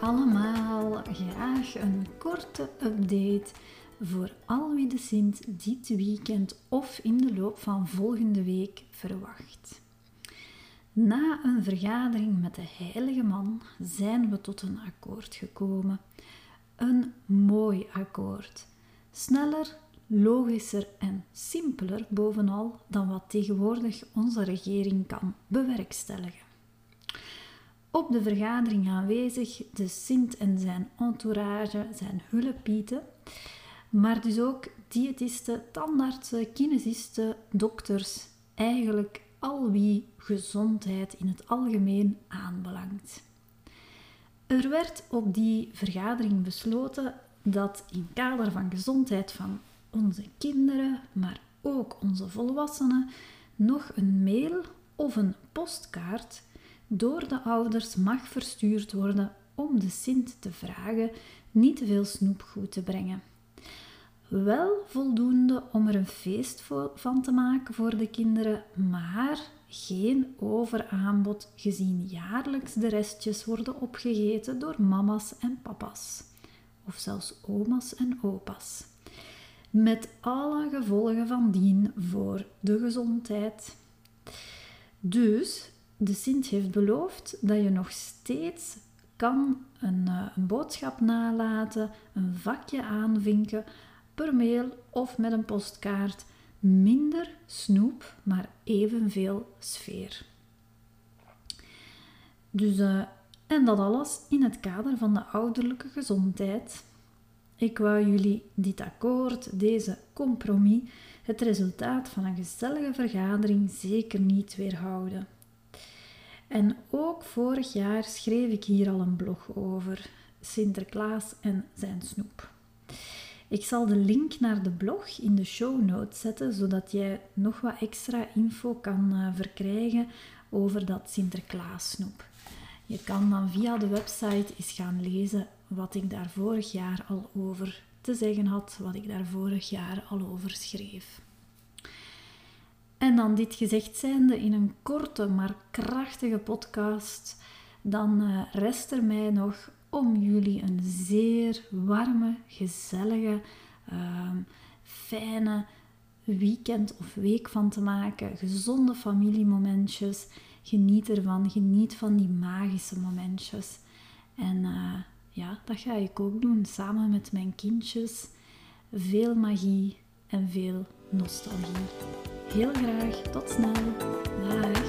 allemaal, graag een korte update voor al wie de Sint dit weekend of in de loop van volgende week verwacht. Na een vergadering met de heilige man zijn we tot een akkoord gekomen. Een mooi akkoord. Sneller, logischer en simpeler bovenal dan wat tegenwoordig onze regering kan bewerkstelligen. Op de vergadering aanwezig de Sint en zijn entourage, zijn hulppieten, maar dus ook diëtisten, tandartsen, kinesisten, dokters, eigenlijk al wie gezondheid in het algemeen aanbelangt. Er werd op die vergadering besloten dat in kader van gezondheid van onze kinderen, maar ook onze volwassenen, nog een mail of een postkaart door de ouders mag verstuurd worden om de Sint te vragen niet te veel snoepgoed te brengen. Wel voldoende om er een feest van te maken voor de kinderen, maar geen overaanbod gezien jaarlijks de restjes worden opgegeten door mama's en papa's, of zelfs oma's en opa's. Met alle gevolgen van dien voor de gezondheid. Dus de Sint heeft beloofd dat je nog steeds kan een, eh, een, boodschap nalaten, een vakje aanvinken per mail of met een postkaart. Minder snoep, maar evenveel sfeer. Dus, uh, en dat alles in het kader van de ouderlijke gezondheid. Ik wou jullie dit akkoord, deze compromis, het resultaat van een gezellige vergadering zeker niet weerhouden. En ook vorig jaar schreef ik hier al een blog over Sinterklaas en zijn snoep. Ik zal de link naar de blog in de show notes zetten, zodat jij nog wat extra info kan uh, verkrijgen over dat Sinterklaas snoep. Je kan dan via de website eens gaan lezen wat ik daar vorig jaar al over te zeggen had, wat ik daar vorig jaar al over schreef. En dan dit gezegd zijnde in een korte maar krachtige podcast, dan uh, rest er mij nog om jullie een zeer warme, gezellige, uh, fijne weekend of week van te maken. Gezonde familiemomentjes. Geniet ervan. Geniet van die magische momentjes. En uh, ja, dat ga ik ook doen samen met mijn kindjes. Veel magie en veel nostalgie. Heel graag. Tot snel. Dag.